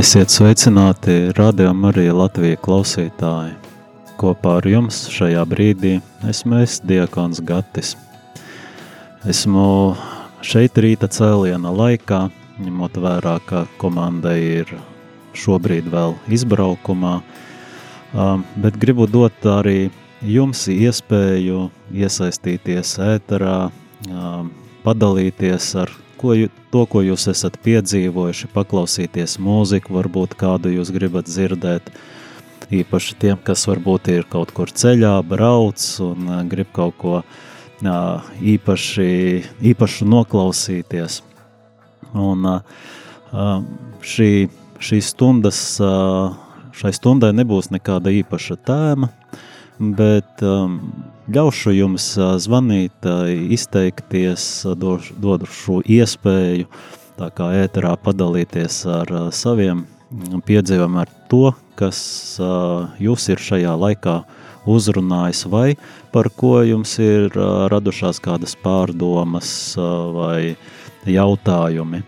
Esiet sveicināti Radio Marija Latvija klausītāji. Kopā ar jums šajā brīdī esmu es, Diakons Gatis. Esmu šeit rīta cēliena laikā, ņemot vērā, ka komanda ir šobrīd vēl izbraukumā, bet gribu dot arī jums iespēju iesaistīties ēterā, padalīties ar ko, to, ko jūs esat piedzīvojuši, paklausīties mūziku, varbūt kādu jūs gribat dzirdēt, īpaši tiem, kas varbūt ir kaut kur ceļā, brauc un grib kaut ko īpaši, īpaši noklausīties. Un šī, šī stundas, šai stundai nebūs nekāda īpaša tēma, bet ļaušu jums zvanīt, izteikties, došu, došu iespēju tā kā ēterā padalīties ar saviem piedzīvojumiem ar to, kas jūs ir šajā laikā uzrunājis vai par ko jums ir radušās kādas pārdomas vai jautājumi.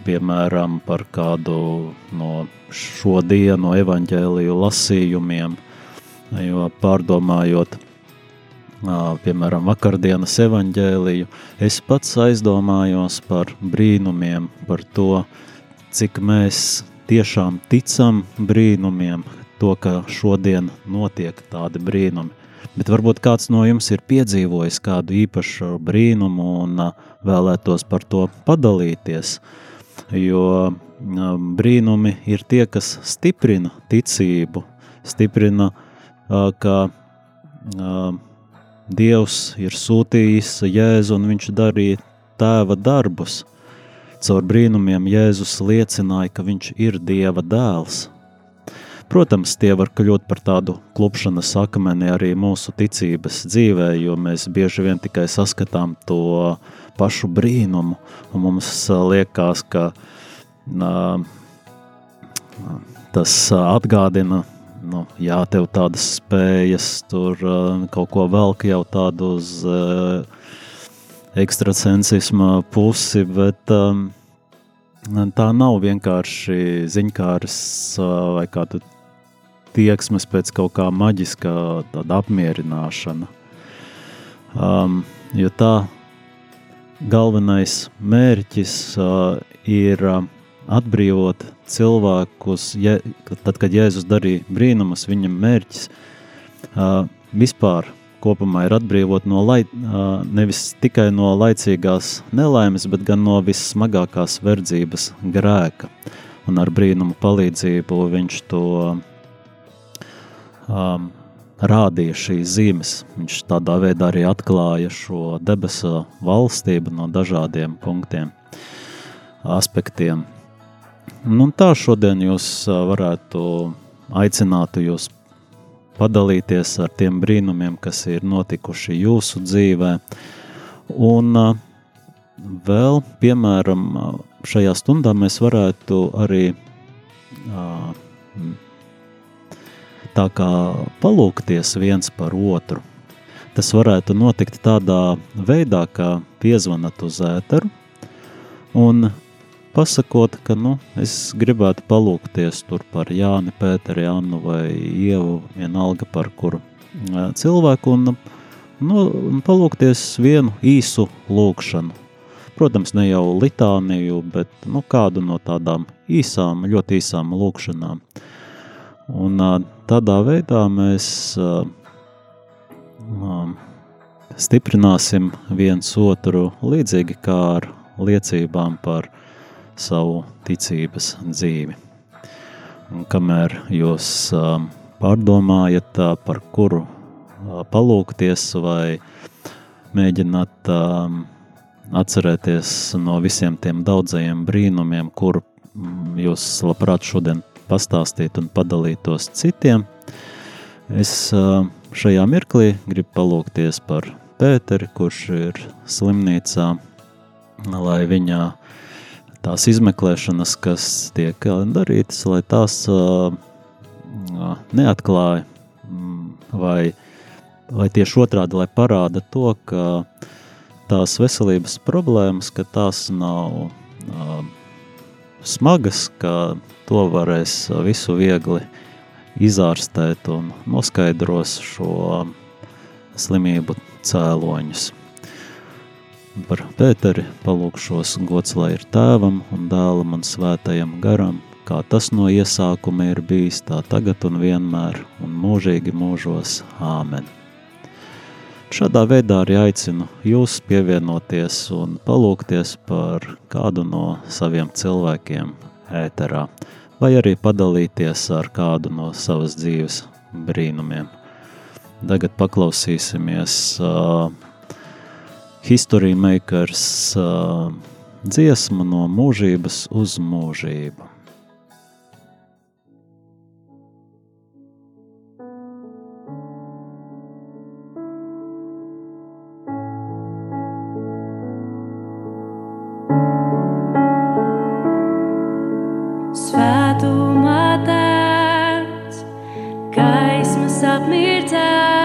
Piemēram, par kādu no šodienu evaņģēliju lasījumiem, jo pārdomājot – piemēram, vakardienas evaņģēliju, es pats aizdomājos par brīnumiem, par to, cik mēs tiešām ticam brīnumiem, to, ka šodien notiek tādi brīnumi. Bet varbūt kāds no jums ir piedzīvojis kādu īpašu brīnumu un vēlētos par to padalīties, jo brīnumi ir tie, kas stiprina ticību, stiprina, ka Dievs ir sūtījis Jēzu un viņš darīja tēva darbus. Caur brīnumiem Jēzus liecināja, ka viņš ir Dieva dēls. Protams, tie var kļūt par tādu klupšanas akmeni arī mūsu ticības dzīvē, jo mēs bieži vien tikai saskatām to pašu brīnumu, un mums liekas, ka uh, tas atgādina nu, jā, tev tādas spējas, tur uh, kaut ko velk jau tādu uz uh, ekstrasensisma pusi, bet um, tā nav vienkārši ziņkārs uh, vai kādu tieksmes pēc kaut kā maģiskā tāda apmierināšana. Um, jo tā galvenais mērķis uh, ir uh, atbrīvot cilvēkus, ja, tad, kad Jēzus darīja brīnumus, viņam mērķis uh, vispār kopumā ir atbrīvot no lai, uh, nevis tikai no laicīgās nelaimes, bet gan no vissmagākās verdzības grēka. Un ar brīnumu palīdzību viņš to um, rādīja šīs zīmes. Viņš tādā veidā arī atklāja šo debesu valstību no dažādiem punktiem, aspektiem. Nu, tā šodien jūs varētu aicināt jūs padalīties ar tiem brīnumiem, kas ir notikuši jūsu dzīvē. Un vēl, piemēram, šajā stundā mēs varētu arī tā kā palūkties viens par otru. Tas varētu notikt tādā veidā, kā piezvanat uz ēteru un pasakot, ka nu, es gribētu palūkties tur par Jāni, Pēteri, Annu vai Ievu, vienalga par kuru cilvēku, un nu, palūkties vienu īsu lūkšanu. Protams, ne jau litāniju, bet nu, kādu no tādām īsām, ļoti īsām lūkšanām. Un tādā veidā mēs stiprināsim viens otru līdzīgi kā ar liecībām par savu ticības dzīvi. Un kamēr jūs uh, pārdomājat, uh, par kuru uh, palūkties vai mēģināt uh, atcerēties no visiem tiem daudzajiem brīnumiem, kur mm, jūs labprāt šodien pastāstīt un padalītos citiem, es uh, šajā mirklī gribu palūkties par Pēteri, kurš ir slimnīcā, lai viņā tās izmeklēšanas, kas tiek darītas, lai tās uh, neatklāja mm, vai, vai tieši otrādi, lai parāda to, ka tās veselības problēmas, ka tās nav uh, smagas, ka to varēs visu viegli izārstēt un noskaidros šo slimību cēloņus. Par Pēteri palūkšos gods, lai ir tēvam un dēlam un svētajam garam, kā tas no iesākuma ir bijis, tā tagad un vienmēr un mūžīgi mūžos. Āmen! Šādā veidā arī aicinu jūs pievienoties un palūkties par kādu no saviem cilvēkiem ēterā, vai arī padalīties ar kādu no savas dzīves brīnumiem. Tagad paklausīsimies uh, History makers uh, dziesma no mūžības uz mūžību. Svētumā tēvs, gaismas apmirtēs.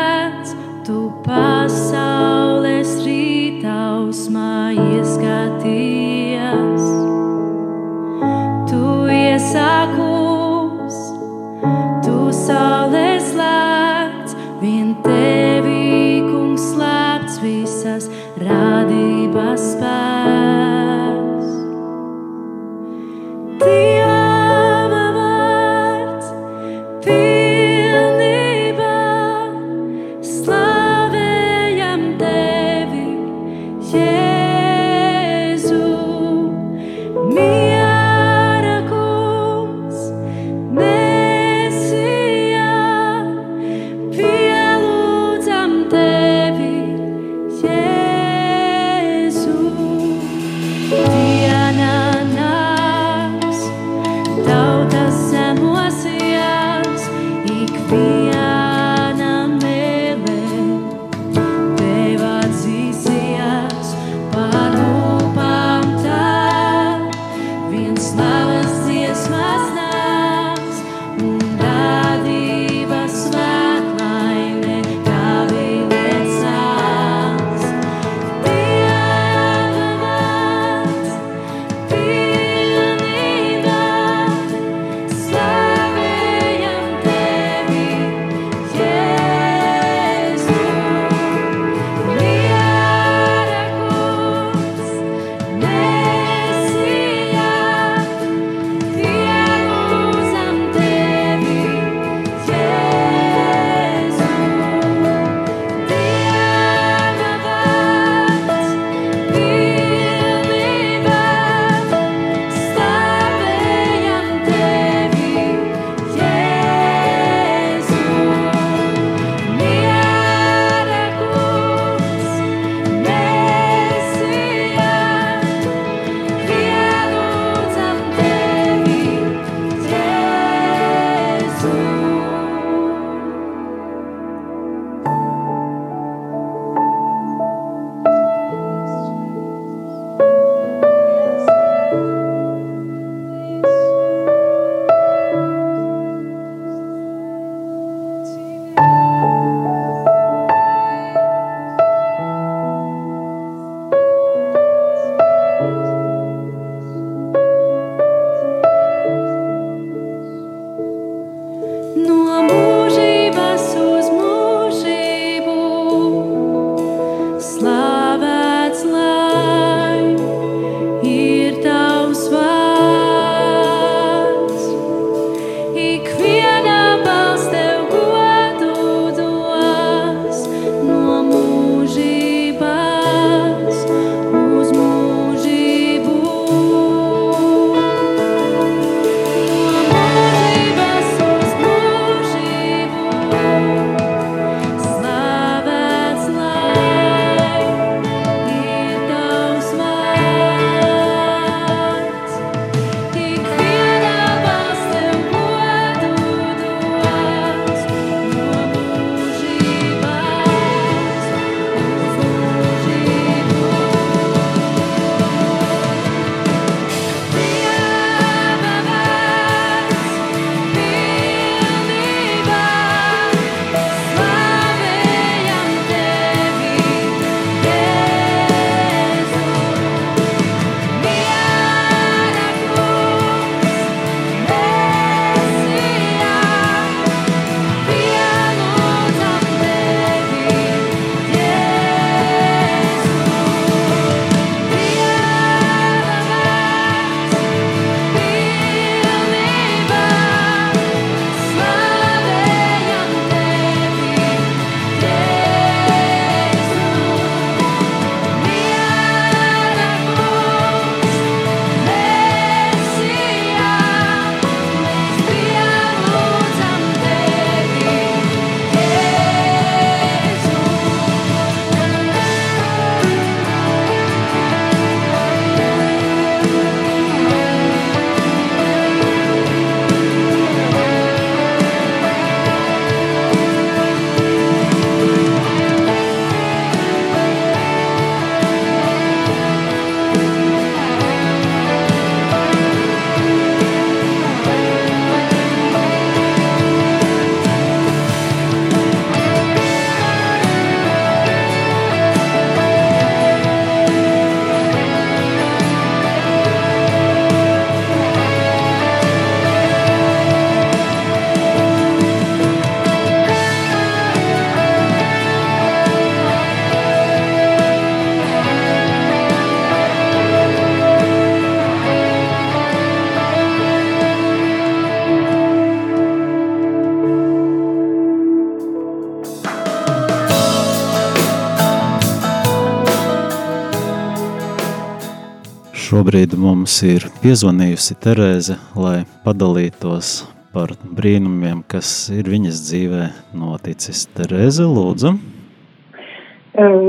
Šobrīd mums ir piezvanījusi Terēze, lai padalītos par brīnumiem, kas ir viņas dzīvē noticis. Terēze, lūdzu.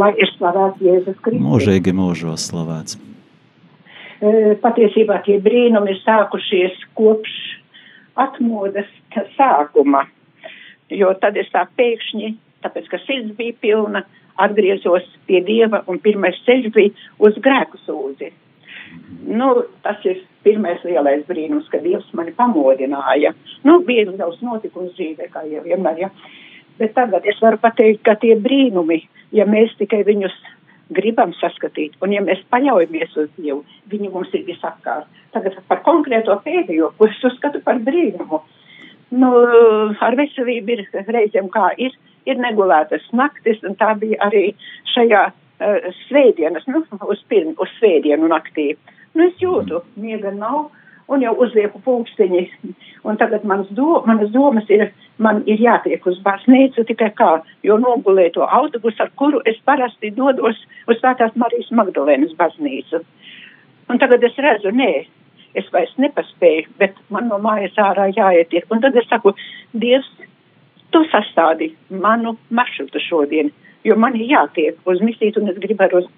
Lai ir slavēts Jēzus Kristus. Mūžīgi mūžos slavēts. Patiesībā tie brīnumi ir sākušies kopš atmodas sākuma, jo tad es tā pēkšņi, tāpēc, ka sirds bija pilna, atgriezos pie Dieva un pirmais ceļš bija uz grēku sūdzi. Nu, tas ir pirmais lielais brīnums, ka Dievs mani pamodināja. Nu, bija daudz notikumu dzīvē, kā jau vienmēr, ja. Bet tagad es varu pateikt, ka tie brīnumi, ja mēs tikai viņus gribam saskatīt, un ja mēs paļaujamies uz Dievu, viņi mums ir visapkārt. Tagad par konkrēto pēdējo, ko es uzskatu par brīnumu. Nu, ar veselību ir reizēm kā ir, ir negulētas naktis, un tā bija arī šajā uh, svētdienas, nu, uz, pirm, uz svētdienu naktī. Nu, es jūtu, miega nav, un jau uzlieku pulksteņi, un tagad manas, do, manas domas ir, man ir jātiek uz baznīcu tikai kā, jo nogulēju to autobusu, ar kuru es parasti dodos uz Svētās Marijas Magdalēnas baznīcu. Un tagad es redzu, nē, es vairs nepaspēju, bet man no mājas ārā jāietiek. Un tad es saku, Dievs, tu sastādi manu maršrutu šodien, jo man ir jātiek uz misiju, un es gribu ar uz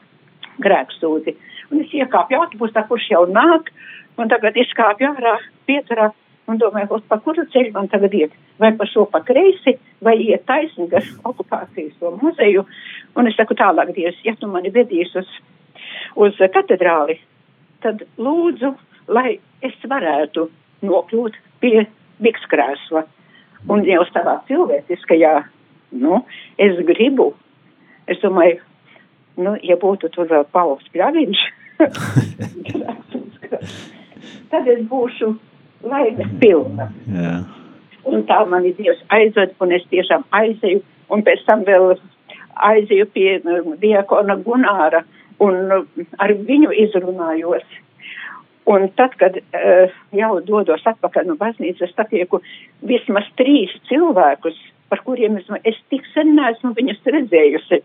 grēksūdi. Un es iekāpju autobusā, kurš jau nāk, un tagad izkāpju ārā, pieturā, un domāju, pa kuru ceļu man tagad iet, vai pa šo pa kreisi, vai iet taisni gar okupācijas to muzeju, un es saku tālāk, Dievs, ja tu mani vedīs uz, uz katedrāli, tad lūdzu, lai es varētu nokļūt pie bikskrēsla, un jau savā cilvēciskajā, nu, es gribu, es domāju, nu, ja būtu tur vēl Pauls Pļaviņš, tad es būšu laimes pilna. Jā. Un tā mani Dievs aizved, un es tiešām aizeju, un pēc tam vēl aizeju pie um, diakona Gunāra, un um, ar viņu izrunājos. Un tad, kad uh, jau dodos atpakaļ no baznīcas, satieku vismaz trīs cilvēkus, par kuriem es, es tik sen neesmu viņus redzējusi.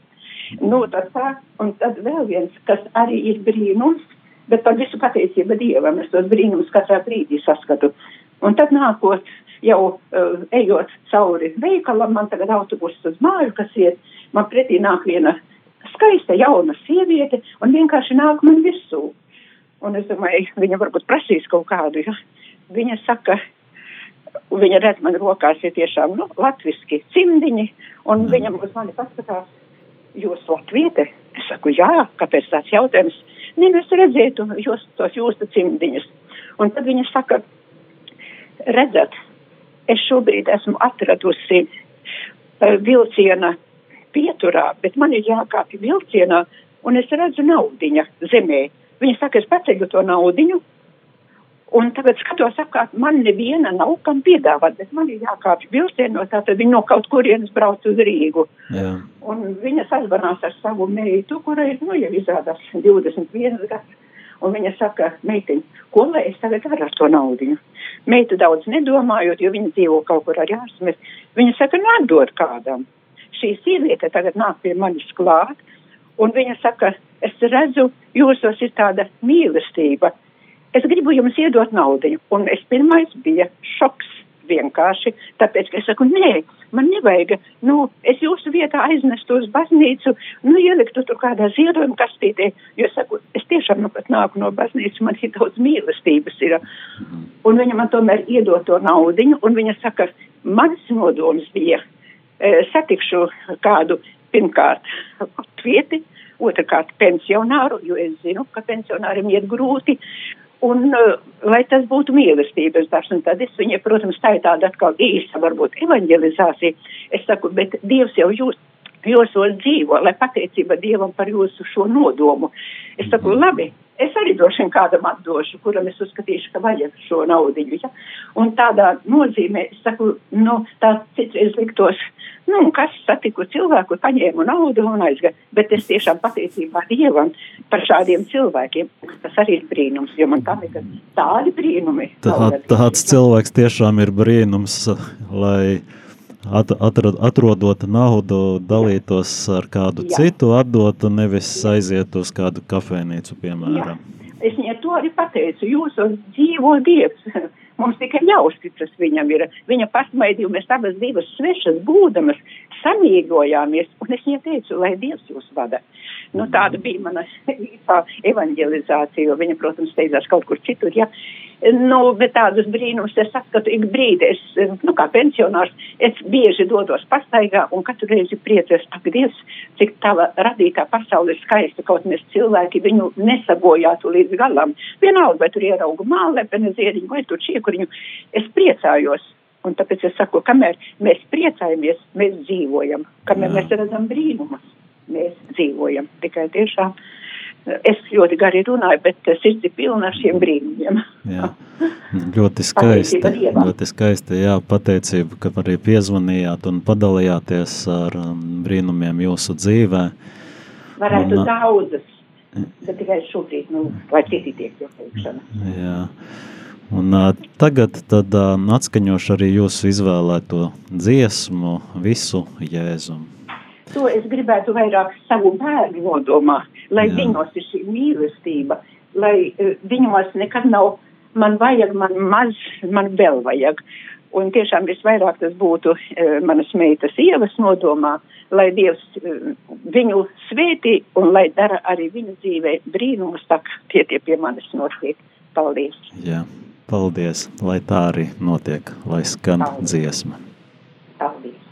Nu, tad tā, un tad vēl viens, kas arī ir brīnums, bet par visu pateicību Dievam es tos brīnumus katrā brīdī saskatu. Un tad nākot, jau uh, ejot cauri veikalam, man tagad autobuss uz māju, kas iet, man pretī nāk viena skaista jauna sieviete un vienkārši nāk man virsū. Un es domāju, viņa varbūt prasīs kaut kādu, ja. Viņa saka, viņa redz man rokās ir tiešām, nu, latviski cimdiņi, un viņa uz mani paskatās, jūs latviete? Es saku, jā, kāpēc tāds jautājums? Nē, es redzētu jūs, tos jūsu cimdiņus. Un tad viņa saka, redzat, es šobrīd esmu atradusi uh, vilciena pieturā, bet man ir jākāpj vilcienā, un es redzu naudiņa zemē. Viņa saka, es paceļu to naudiņu, un tagad skatos apkārt, man neviena nav kam piedāvāt, bet man ir jākāpj vilcienā, tātad viņa no kaut kurienes brauc uz Rīgu. Jā. Un viņa sazvanās ar savu meitu, kurai ir, nu, jau izrādās 21 gads. Un viņa saka, meitiņ, ko lai es tagad daru ar to naudiņu? Meita daudz nedomājot, jo viņa dzīvo kaut kur ar jāsmēs. Viņa saka, nu, atdod kādam. Šī sieviete tagad nāk pie manis klāt, un viņa saka, es redzu, jūsos ir tāda mīlestība. Es gribu jums iedot naudiņu. Un es pirmais bija šoks vienkārši, tāpēc, ka es saku, nē, man nevajag, nu, es jūsu vietā aiznestu uz baznīcu, nu, ieliktu tur kādā ziedojuma kastītē, jo es saku, es tiešām nu pat nāku no baznīcas, man ir daudz mīlestības ir. Un viņa man tomēr iedot to naudiņu, un viņa saka, mans nodoms bija, e, satikšu kādu, pirmkārt, latvieti, otrkārt, pensionāru, jo es zinu, ka pensionāriem iet grūti, un lai tas būtu mīlestības darbs, un tad es viņai, protams, tā ir tāda atkal īsa, varbūt evanģelizācija. Es saku, bet Dievs jau jūs, jūsos dzīvo, lai pateicība Dievam par jūsu šo nodomu. Es saku, labi, es arī droši vien kādam atdošu, kuram es uzskatīšu, ka vajag šo naudiņu. Ja? Un tādā nozīmē, es saku, nu, tā citreiz liktos, nu, kas satiku cilvēku, paņēmu naudu un aizgāju. Bet es tiešām pateicībā Dievam par šādiem cilvēkiem. Tas arī ir brīnums, jo man tā nekad tādi brīnumi. Tā, tāds cilvēks tiešām ir brīnums, lai at, atrod, atrodot naudu, dalītos ar kādu Jā. citu, atdotu, nevis aiziet uz kādu kafejnīcu, piemēram. Jā. Es viņai to arī pateicu, jūsos dzīvo Dievs. Mums tikai jāuzticas viņam ir. Viņa pasmaidīja, mēs abas divas svešas būdamas samīgojāmies, un es viņai teicu, lai Dievs jūs vada. Nu, tāda bija mana evanģelizācija, jo viņa, protams, steidzās kaut kur citur. Ja. Nu, bet tādus brīnumus es saskatu ik brīdi. Es, nu, kā pensionārs, es bieži dodos pastaigā un katru reizi priecājos, ak, Dievs, cik tava radītā pasaule ir skaista, kaut mēs cilvēki viņu nesabojātu līdz galam. Vienalga, vai tur ieraugu mālepeni ziediņu vai tur čiekuriņu, es priecājos. Un tāpēc es saku, kamēr mēs priecājamies, mēs dzīvojam, kamēr Jā. mēs redzam brīnumus, mēs dzīvojam. Tikai tiešām es ļoti gari runāju, bet sirds ir pilna ar šiem brīnumiem. Jā, ļoti skaisti, ļoti skaisti, jā, pateicība, ka arī piezvanījāt un padalījāties ar um, brīnumiem jūsu dzīvē. Varētu un, daudzas, bet tikai šobrīd, nu, vai citi tiek jau teikšana. Jā. Un uh, tagad tad uh, atskaņošu arī jūsu izvēlēto dziesmu visu Jēzumu. To es gribētu vairāk savu bērnu nodomā, lai Jā. viņos ir šī mīlestība, lai uh, viņos nekad nav man vajag, man maz, man vēl vajag. Un tiešām visvairāk tas būtu uh, manas meitas ievas nodomā, lai Dievs uh, viņu svētī un lai dara arī viņu dzīvē brīnumus, tā tie tie pie manis notiek. Paldies! Jā. Paldies, lai tā arī notiek, lai skan Paldies. dziesma. Paldies.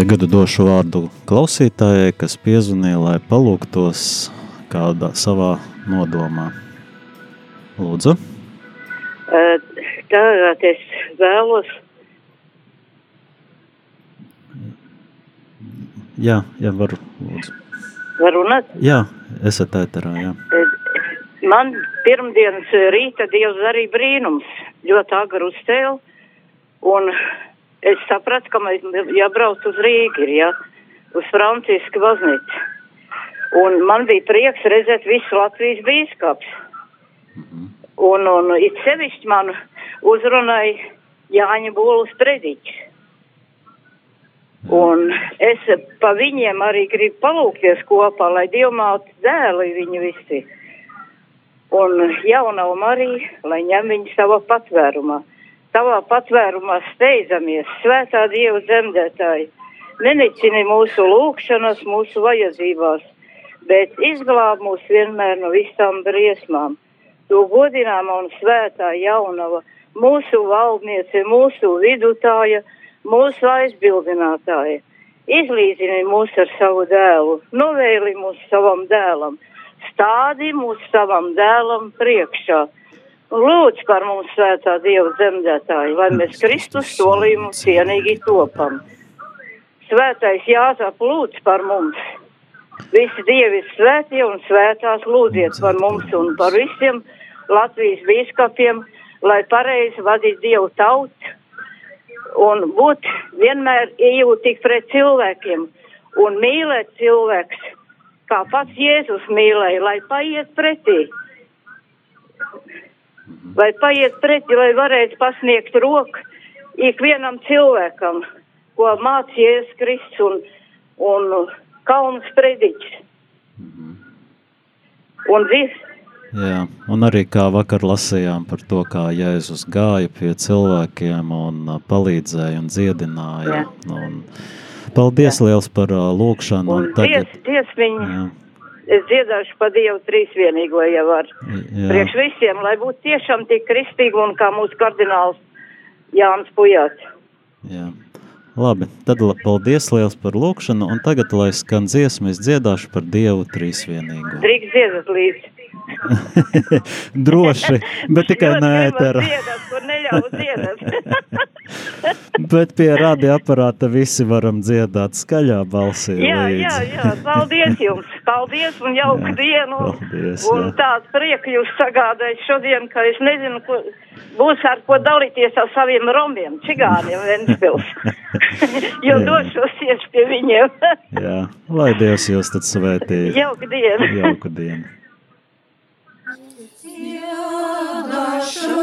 Tagad došu vārdu klausītājai, kas piezvanīja, lai palūgtos kādā savā nodomā. Lūdzu. Tagad es vēlos. Jā, jā, varu. Lūdzu. Var runāt? Jā, esat ēterā, jā. Man pirmdienas rīta Dievs arī brīnums. Ļoti agri uzcēla. Un es sapratu, ka man jābrauc uz Rīgu, ir, ja, uz Francisku baznīcu. Un man bija prieks redzēt visu Latvijas bīskaps. Un, un it sevišķi man uzrunāja Jāņa Bolas prediķis. Un es pa viņiem arī gribu palūkties kopā, lai Dievmāte dēli viņi visi. Un jaunava Marija, lai ņem viņu savā patvērumā. Tavā patvērumā steidzamies, svētā Dieva dzemdētāji, nenicini mūsu lūkšanas, mūsu vajadzībās, bet izglāb mūs vienmēr no visām briesmām. Tu godināmā un svētā jaunava, mūsu valdniece, mūsu vidutāja, mūsu aizbildinātāja. Izlīdzini mūs ar savu dēlu, novēli mūs savam dēlam, stādi mūs savam dēlam priekšā. Lūdz par mums svētā Dieva dzemdētāju, lai mēs Kristus solījumu cienīgi topam. Svētais Jāzap lūdz par mums. Visi dievi svētie un svētās lūdziet par mums un par visiem Latvijas bīskapiem, lai pareizi vadītu Dievu tautu un būt vienmēr iejūtīgi pret cilvēkiem un mīlēt cilvēks, kā pats Jēzus mīlēja, lai paiet pretī. Lai paiet pretī, lai varētu pasniegt roku ikvienam cilvēkam, ko mācījies Kristus un, un Kalns prediķis. Un viss. Jā, un arī kā vakar lasījām par to, kā Jēzus gāja pie cilvēkiem un palīdzēja un dziedināja. Jā. Un paldies Jā. liels par uh, lūkšanu. Un, un tagad, ties, ties viņu, jā. Es dziedāšu pa Dievu trīsvienīgo jau var. Jā. Priekš visiem, lai būtu tiešām tik kristīgi un kā mūsu kardināls Jānis Pujāts. Jā. Labi, tad paldies liels par lūkšanu, un tagad, lai skan dziesma, es dziedāšu par Dievu trīsvienīgu. Drīkst dziedāt līdzi. Droši, bet tikai nē, ētera. bet pie radioaparāta visi varam dziedāt skaļā balsī. Jā, līdzi. jā, jā, paldies jums, paldies un jauku dienu. Paldies, un jā. tāds prieka jūs sagādājat šodien, ka es nezinu, ko, būs ar ko dalīties ar saviem romiem, čigāniem Ventspils. jo došos tieši pie viņiem. jā, lai Dievs jūs tad svētī. Jauku dienu. Jauku dienu. Dziedāšu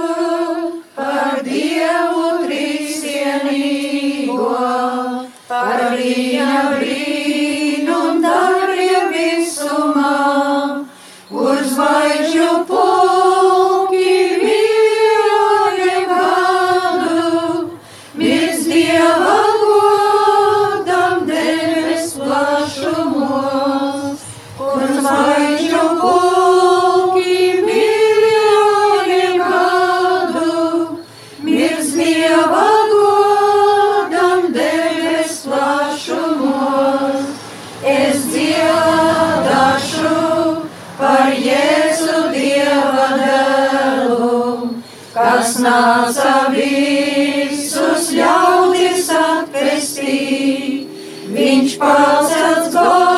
par Dievu trīsienīgo, par viņa brīnum darbiem visumā, kur zvaigžņu pulki kas nāca visus ļaudis atpestīt. Viņš pacelts Golgatā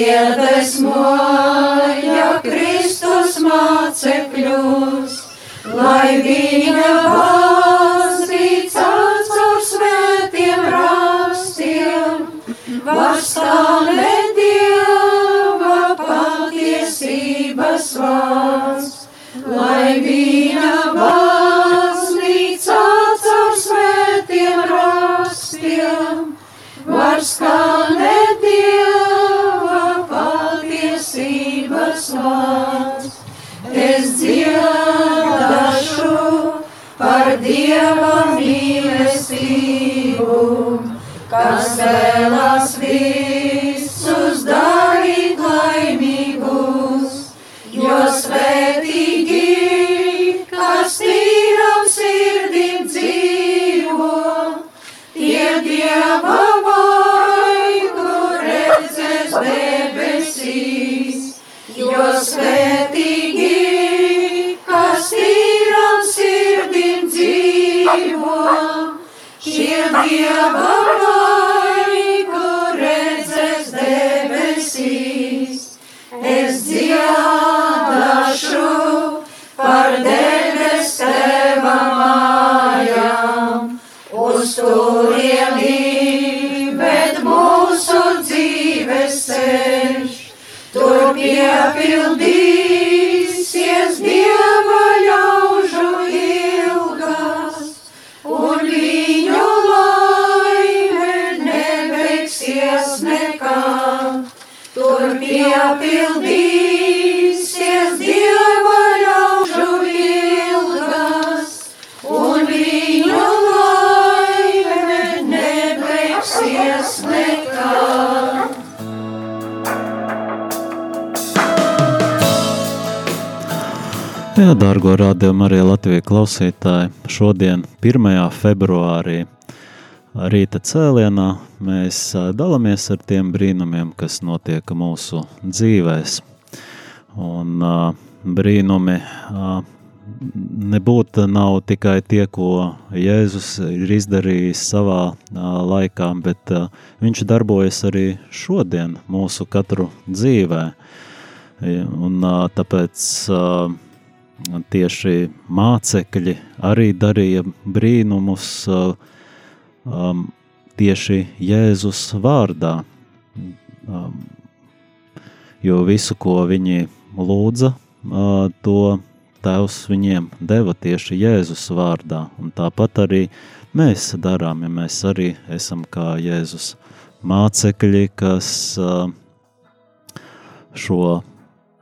iedvesmoja Kristus mācekļus, vēlas visus darīt laimīgus, jo svētīgi, kas tīram sirdim dzīvo, tie Dieva vaigu redzēs debesīs, jo svētīgi, kas tīram sirdim dzīvo, šie Dieva vaigu uz turieni, bet mūsu dzīves ceļš, tur piepildīsies Dieva ļaužu ilgas, un viņu laime nebeigsies nekad. Tur piepildīsies Jā, dārgo rādījumu arī Latvijas klausītāji. Šodien, 1. februārī, rīta cēlienā, mēs dalāmies ar tiem brīnumiem, kas notiek mūsu dzīvēs. Un brīnumi nebūtu nav tikai tie, ko Jēzus ir izdarījis savā laikā, bet viņš darbojas arī šodien mūsu katru dzīvē. Un tāpēc tieši mācekļi arī darīja brīnumus um, tieši Jēzus vārdā. Um, jo visu, ko viņi lūdza, uh, to Tēvs viņiem deva tieši Jēzus vārdā. Un tāpat arī mēs darām, ja mēs arī esam kā Jēzus mācekļi, kas uh, šo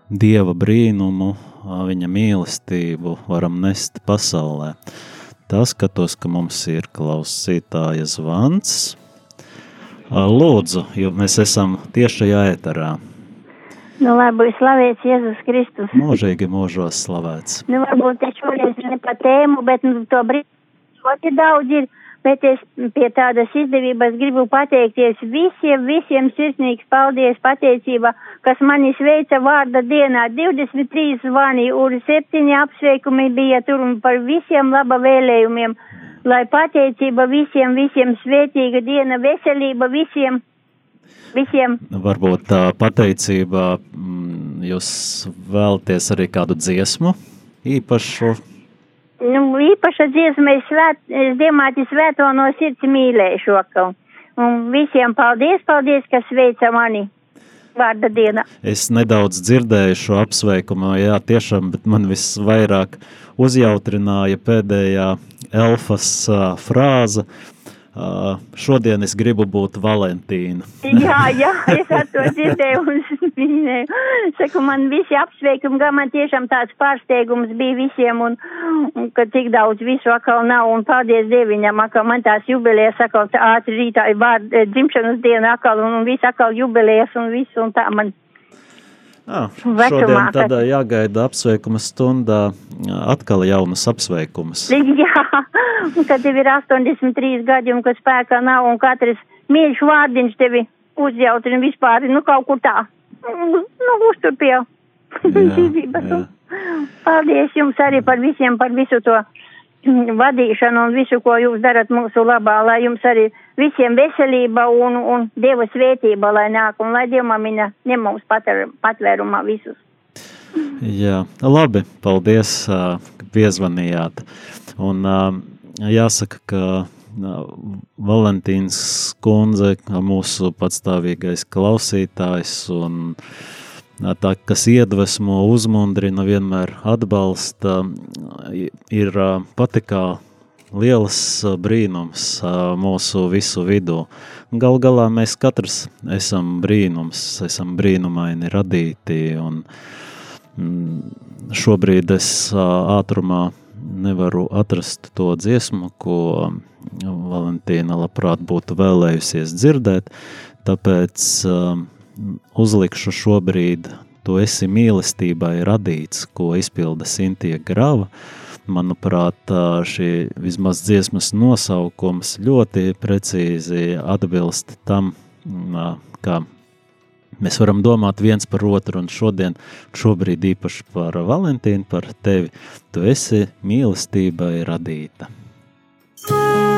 Dieva brīnumu, viņa mīlestību varam nest pasaulē. Tā skatos, ka mums ir klausītāja zvans. Lūdzu, jo mēs esam tiešajā ēterā. Nu, būtu slavēts Jēzus Kristus. Mūžīgi mūžos slavēts. Nu, varbūt te šodien ne pa tēmu, bet nu, to brīdi ļoti daudz ir. Bet es pie tādas izdevības gribu pateikties visiem, visiem sirsnīgs paldies pateicība, kas mani sveica vārda dienā. 23 zvani un 7 apsveikumi bija tur un par visiem laba vēlējumiem. Lai pateicība visiem, visiem svētīga diena, veselība visiem, visiem. Varbūt tā pateicība, mm, jūs vēlaties arī kādu dziesmu īpašu. Nu, īpaša dziesma ir svēt, Ziemāti svēto no sirds mīlēšu atkal. Un visiem paldies, paldies, kas sveica mani vārda diena. Es nedaudz dzirdēju šo apsveikumu, jā, tiešām, bet man visvairāk uzjautrināja pēdējā elfas uh, frāze. Uh, šodien es gribu būt Valentīna. Jā, jā, es ar to dzirdēju un minēju. Saku, man visi apsveikumi, gan man tiešām tāds pārsteigums bija visiem, un, un ka cik daudz visu atkal nav, un paldies Dieviņam, atkal man tās jubilējas, atkal ātri rītā ir vārd, eh, dzimšanas diena atkal, un, un viss atkal jubilējas, un viss, un tā man. Ah, Vecumā, šodien kad- tad jāgaida apsveikuma stundā atkal jaunas apsveikumus. Jā, kad tev ir 83 gadi, un ka spēkā nav, un katrs mīļš vārdiņš tevi uzjautrina vispār, nu kaut kur tā. Nu, uztur pie dzīvības. jā. Paldies jums arī par visiem, par visu to vadīšanu un visu, ko jūs darat mūsu labā, lai jums arī visiem veselība un, un Dieva svētība, lai nāk, un lai Dievmamina ņem mums patvērumā visus. Jā, labi, paldies, ka piezvanījāt. Un jāsaka, ka Valentīns kundze, mūsu patstāvīgais klausītājs un ā, tā, kas iedvesmo, uzmundrina, vienmēr atbalsta, ir ā, pati kā liels brīnums mūsu visu vidū. Gal galā mēs katrs esam brīnums, esam brīnumaini radīti un mm, šobrīd es ātrumā nevaru atrast to dziesmu, ko Valentīna labprāt būtu vēlējusies dzirdēt, tāpēc uh, uzlikšu šobrīd Tu esi mīlestībai radīts, ko izpilda Sintie Grava. Manuprāt, šī vismaz dziesmas nosaukums ļoti precīzi atbilst tam, kā mēs varam domāt viens par otru, un šodien, šobrīd īpaši par Valentīnu, par tevi. Tu esi mīlestībai radīta. Jā,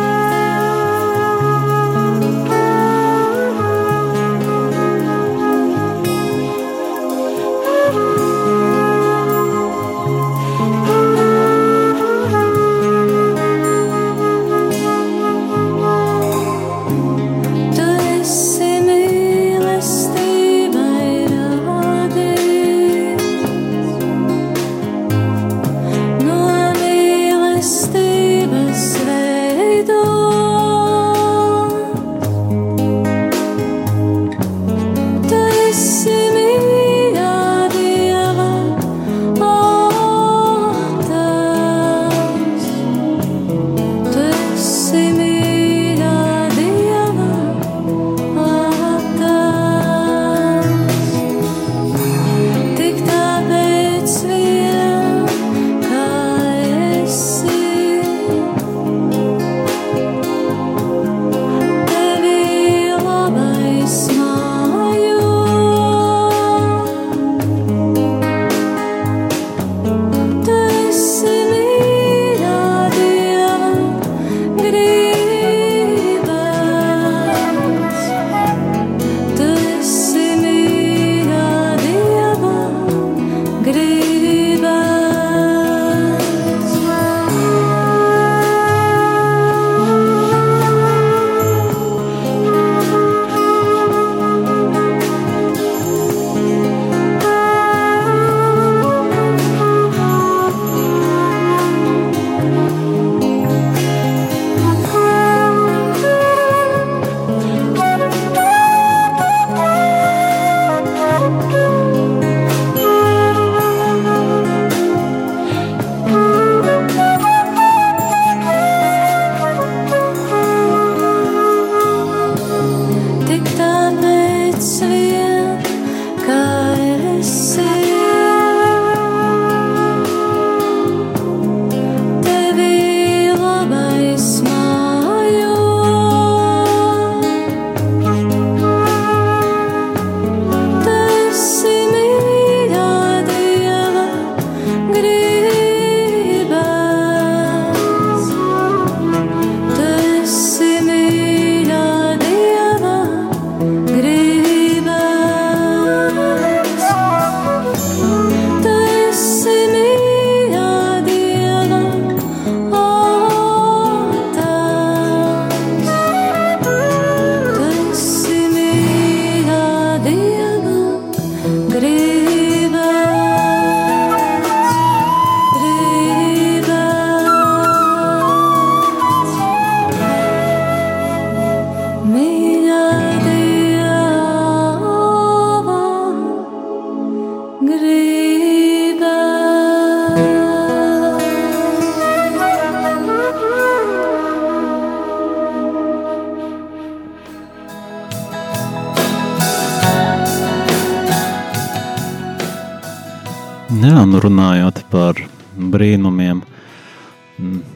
brīnumiem,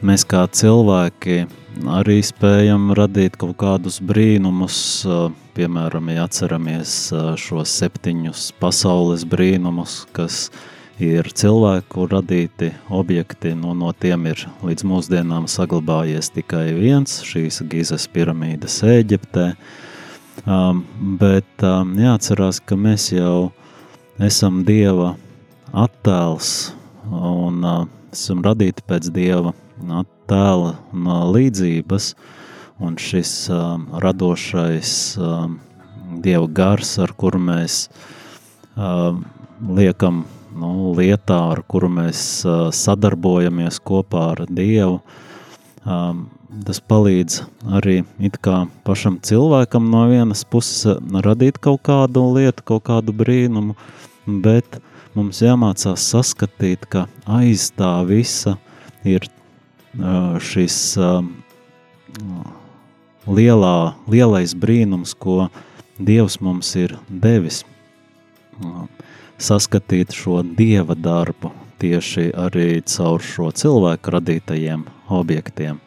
mēs kā cilvēki arī spējam radīt kaut kādus brīnumus, piemēram, ja atceramies šos septiņus pasaules brīnumus, kas ir cilvēku radīti objekti, nu, no tiem ir līdz mūsdienām saglabājies tikai viens, šīs Gizes piramīdas Ēģiptē, um, bet um, jāatcerās, ka mēs jau esam Dieva attēls un uh, esam radīti pēc Dieva attēla un uh, līdzības, un šis uh, radošais uh, Dieva gars, ar kuru mēs uh, liekam nu, lietā, ar kuru mēs uh, sadarbojamies kopā ar Dievu, um, tas palīdz arī pašam cilvēkam no vienas puses radīt kaut kādu lietu, kaut kādu brīnumu, bet uh, mums jāmācās saskatīt, ka aiz tā visa ir šis lielā, lielais brīnums, ko Dievs mums ir devis. Saskatīt šo Dieva darbu tieši arī caur šo cilvēku radītajiem objektiem.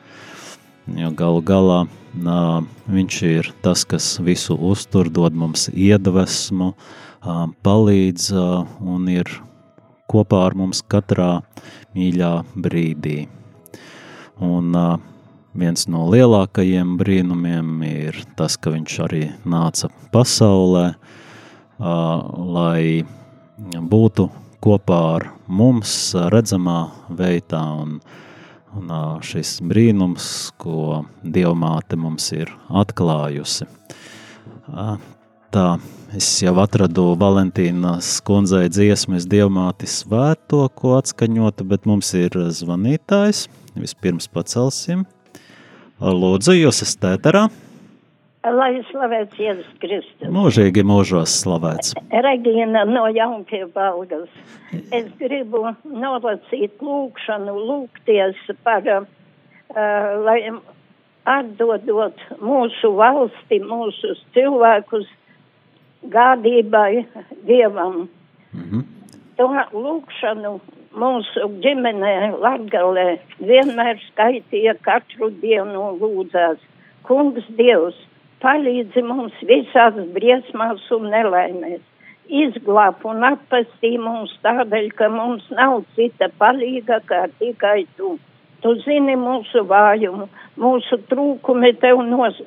Jo galu galā nā, viņš ir tas, kas visu uztur, dod mums iedvesmu, palīdz un ir kopā ar mums katrā mīļā brīdī. Un viens no lielākajiem brīnumiem ir tas, ka viņš arī nāca pasaulē, lai būtu kopā ar mums redzamā veidā un, un šis brīnums, ko Dievmāte mums ir atklājusi. Tā, es jau atradu Valentīnas kundzei dziesmu, es Dievmāti svēto, ko atskaņota, bet mums ir zvanītājs. Vispirms pacelsim. Lūdzu, jūs esat tēterā. Lai slavēts Jēzus Kristus. Mūžīgi mūžos slavēts. Regina no Jaunkie Balgas. Es gribu nolasīt lūkšanu, lūgties par, uh, lai atdodot mūsu valsti, mūsu cilvēkus gādībai Dievam. Mm -hmm. To lūkšanu mūsu ģimenē Latgalē vienmēr skaitīja katru dienu lūdzās. Kungs Dievs, palīdzi mums visās briesmās un nelaimēs. Izglāb un atpestī mums tādēļ, ka mums nav cita palīga kā tikai tu. Tu zini mūsu vājumu, mūsu trūkumi tev nos,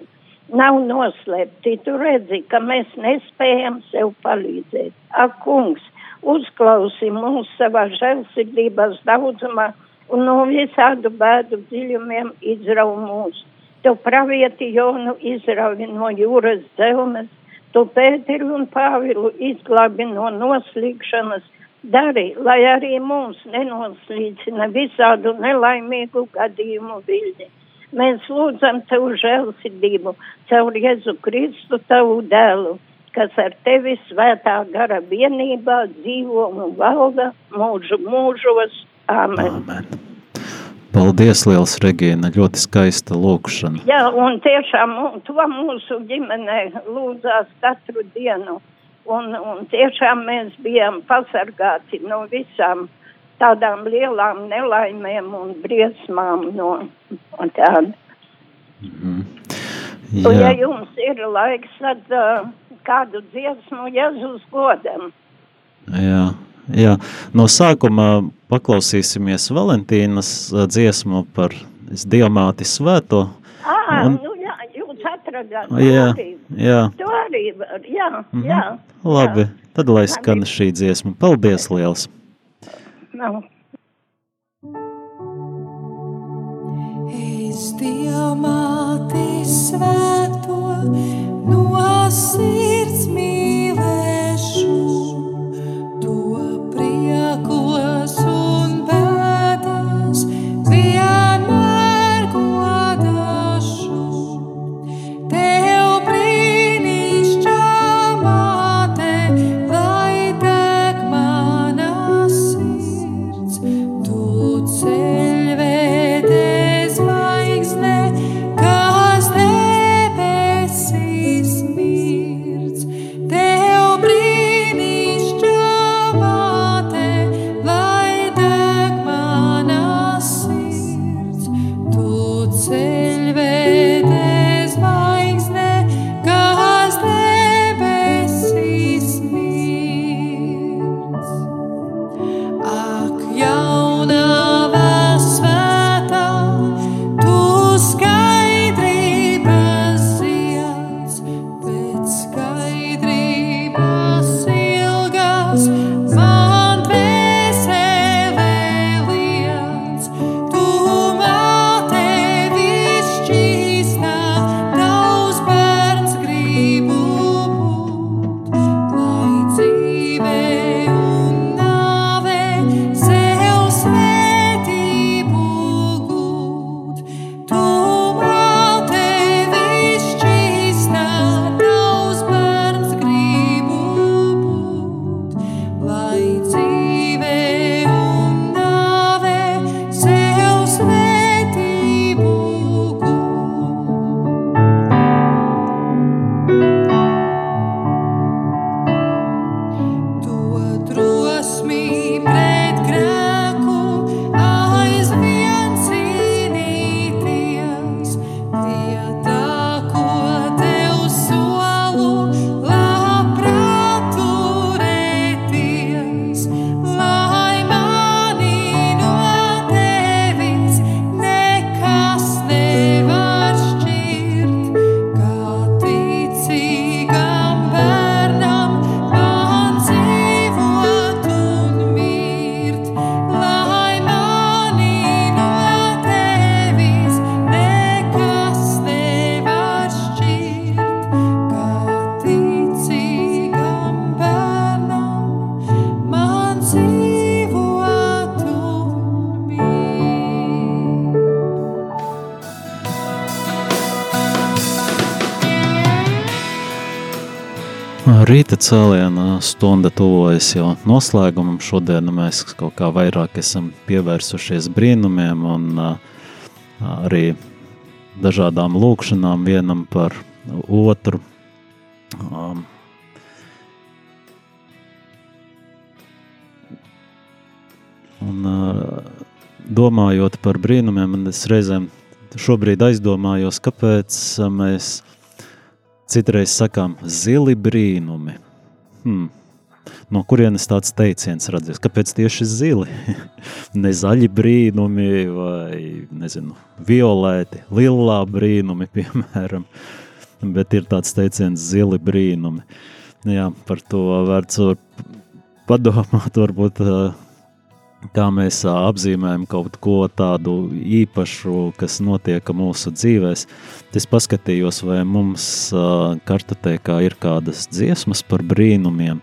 nav noslēpti. Tu redzi, ka mēs nespējam sev palīdzēt. Ak, kungs, uzklausi mūs savā žēlsirdības daudzumā un no visādu bēdu dziļumiem izrauj mūs. Tu pravieti Jonu izrauj no jūras zelmes, tu Pēteri un Pāvilu izglābi no noslīgšanas, dari, lai arī mūs nenoslīcina visādu nelaimīgu gadījumu viļņi. Mēs lūdzam Tev žēlsirdību caur Jēzu Kristu, Tavu dēlu, kas ar Tevi svētā gara vienībā dzīvo un valda mūžu mūžos. Amen. Amen. Paldies, Liels Regīna, ļoti skaista lūkšana. Jā, un tiešām to mūsu ģimenē lūdzās katru dienu. Un, un tiešām mēs bijām pasargāti no visām tādām lielām nelaimēm un briesmām no, no tāda. Mm. Jā. Un, ja jums ir laiks, tad uh, kādu dziesmu Jēzus godam. Jā, jā. No sākuma paklausīsimies Valentīnas dziesmu par Dievmāti svēto. Ah, un... nu jā, jūs atradāt. Jā, jā. To arī var, jā, mm -hmm. jā. Labi, jā. tad lai skan šī dziesma. Paldies liels! Nav. Es Dievmāti svēto no sirds mīlēšu, Rīta cēliena stunda tuvojas jau noslēgumam. Šodien mēs kaut kā vairāk esam pievērsušies brīnumiem un arī dažādām lūkšanām vienam par otru. Un domājot par brīnumiem, es reizēm šobrīd aizdomājos, kāpēc mēs Citreiz sakām, zili brīnumi. Hmm. No kurienes tāds teiciens radies? Kāpēc tieši zili? ne zaļi brīnumi vai, nezinu, violēti, lilā brīnumi, piemēram. Bet ir tāds teiciens zili brīnumi. Jā, par to vērts padomāt, varbūt kā mēs apzīmējam kaut ko tādu īpašu, kas notiek mūsu dzīvēs. Es paskatījos, vai mums kartotēkā ir kādas dziesmas par brīnumiem,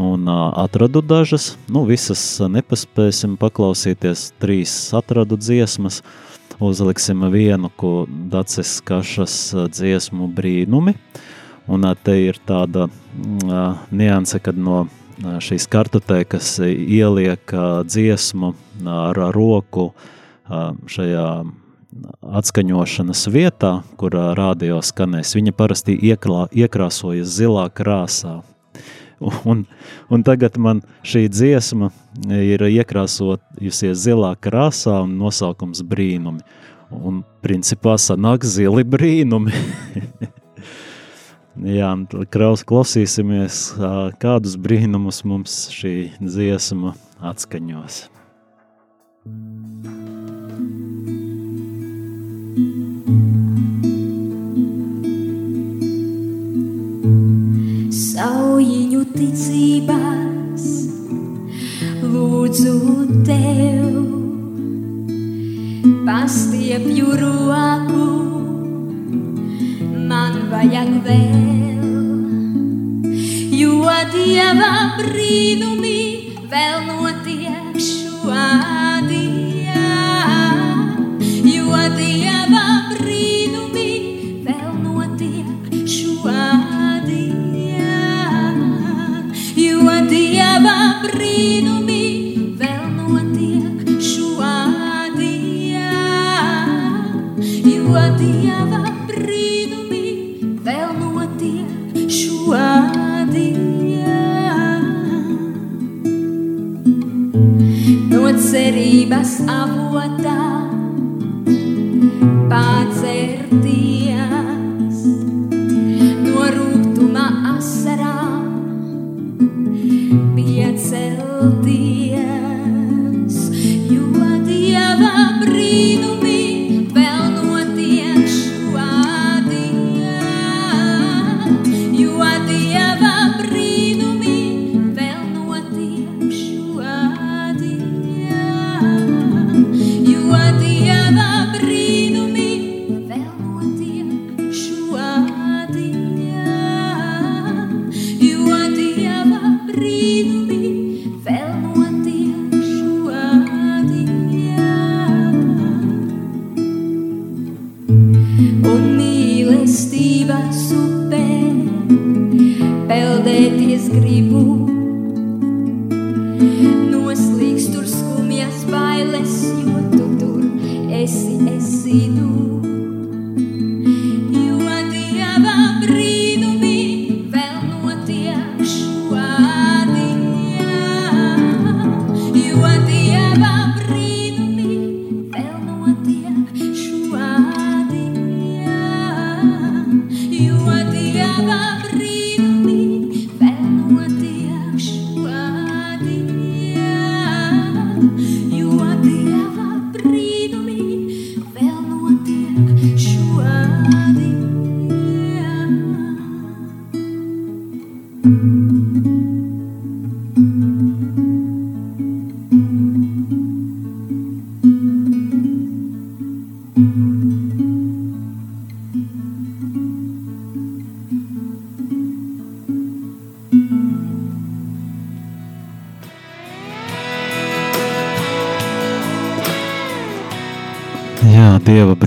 un atradu dažas, nu visas nepaspēsim paklausīties, trīs atradu dziesmas, uzliksim vienu, ko Dacis Kašas dziesmu brīnumi, un te ir tāda nianse, kad no šīs kartotēkas ieliek dziesmu ar roku šajā atskaņošanas vietā, kur rādio skanēs. Viņa parasti iekrā, iekrāsojas zilā krāsā. Un, un tagad man šī dziesma ir iekrāsojusies zilā krāsā un nosaukums brīnumi. Un principā sanāk zili brīnumi. Jā, kraus, klausīsimies, kādus brīnumus mums šī dziesma atskaņos. Saujiņu ticībās lūdzu tev, pastiepju roku vajag vēl, jo dieva brīnumi vēl notiek šodien, jo dieva brīnumi vēl notiek šodien, jo dieva brīnumi cerības avotā pācerties, no rūgtuma asarām piecelties,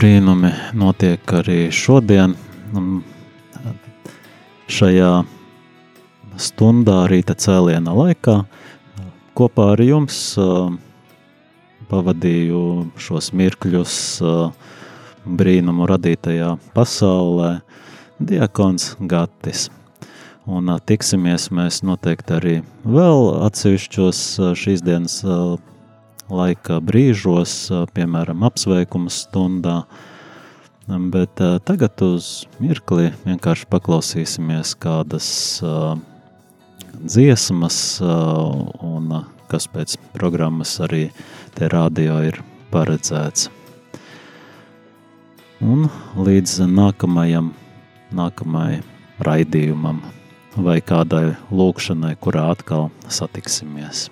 brīnumi notiek arī šodien. Šajā stundā rīta cēliena laikā. Kopā ar jums pavadīju šos mirkļus brīnumu radītajā pasaulē Diakons Gatis. Un tiksimies mēs noteikti arī vēl atsevišķos šīs dienas laika brīžos, piemēram, apsveikuma stundā. Bet tagad uz mirkli vienkārši paklausīsimies kādas dziesmas, un kas pēc programmas arī te radio ir paredzēts. Un līdz nākamajam, nākamajai raidījumam vai kādai lūkšanai, kurā atkal satiksimies.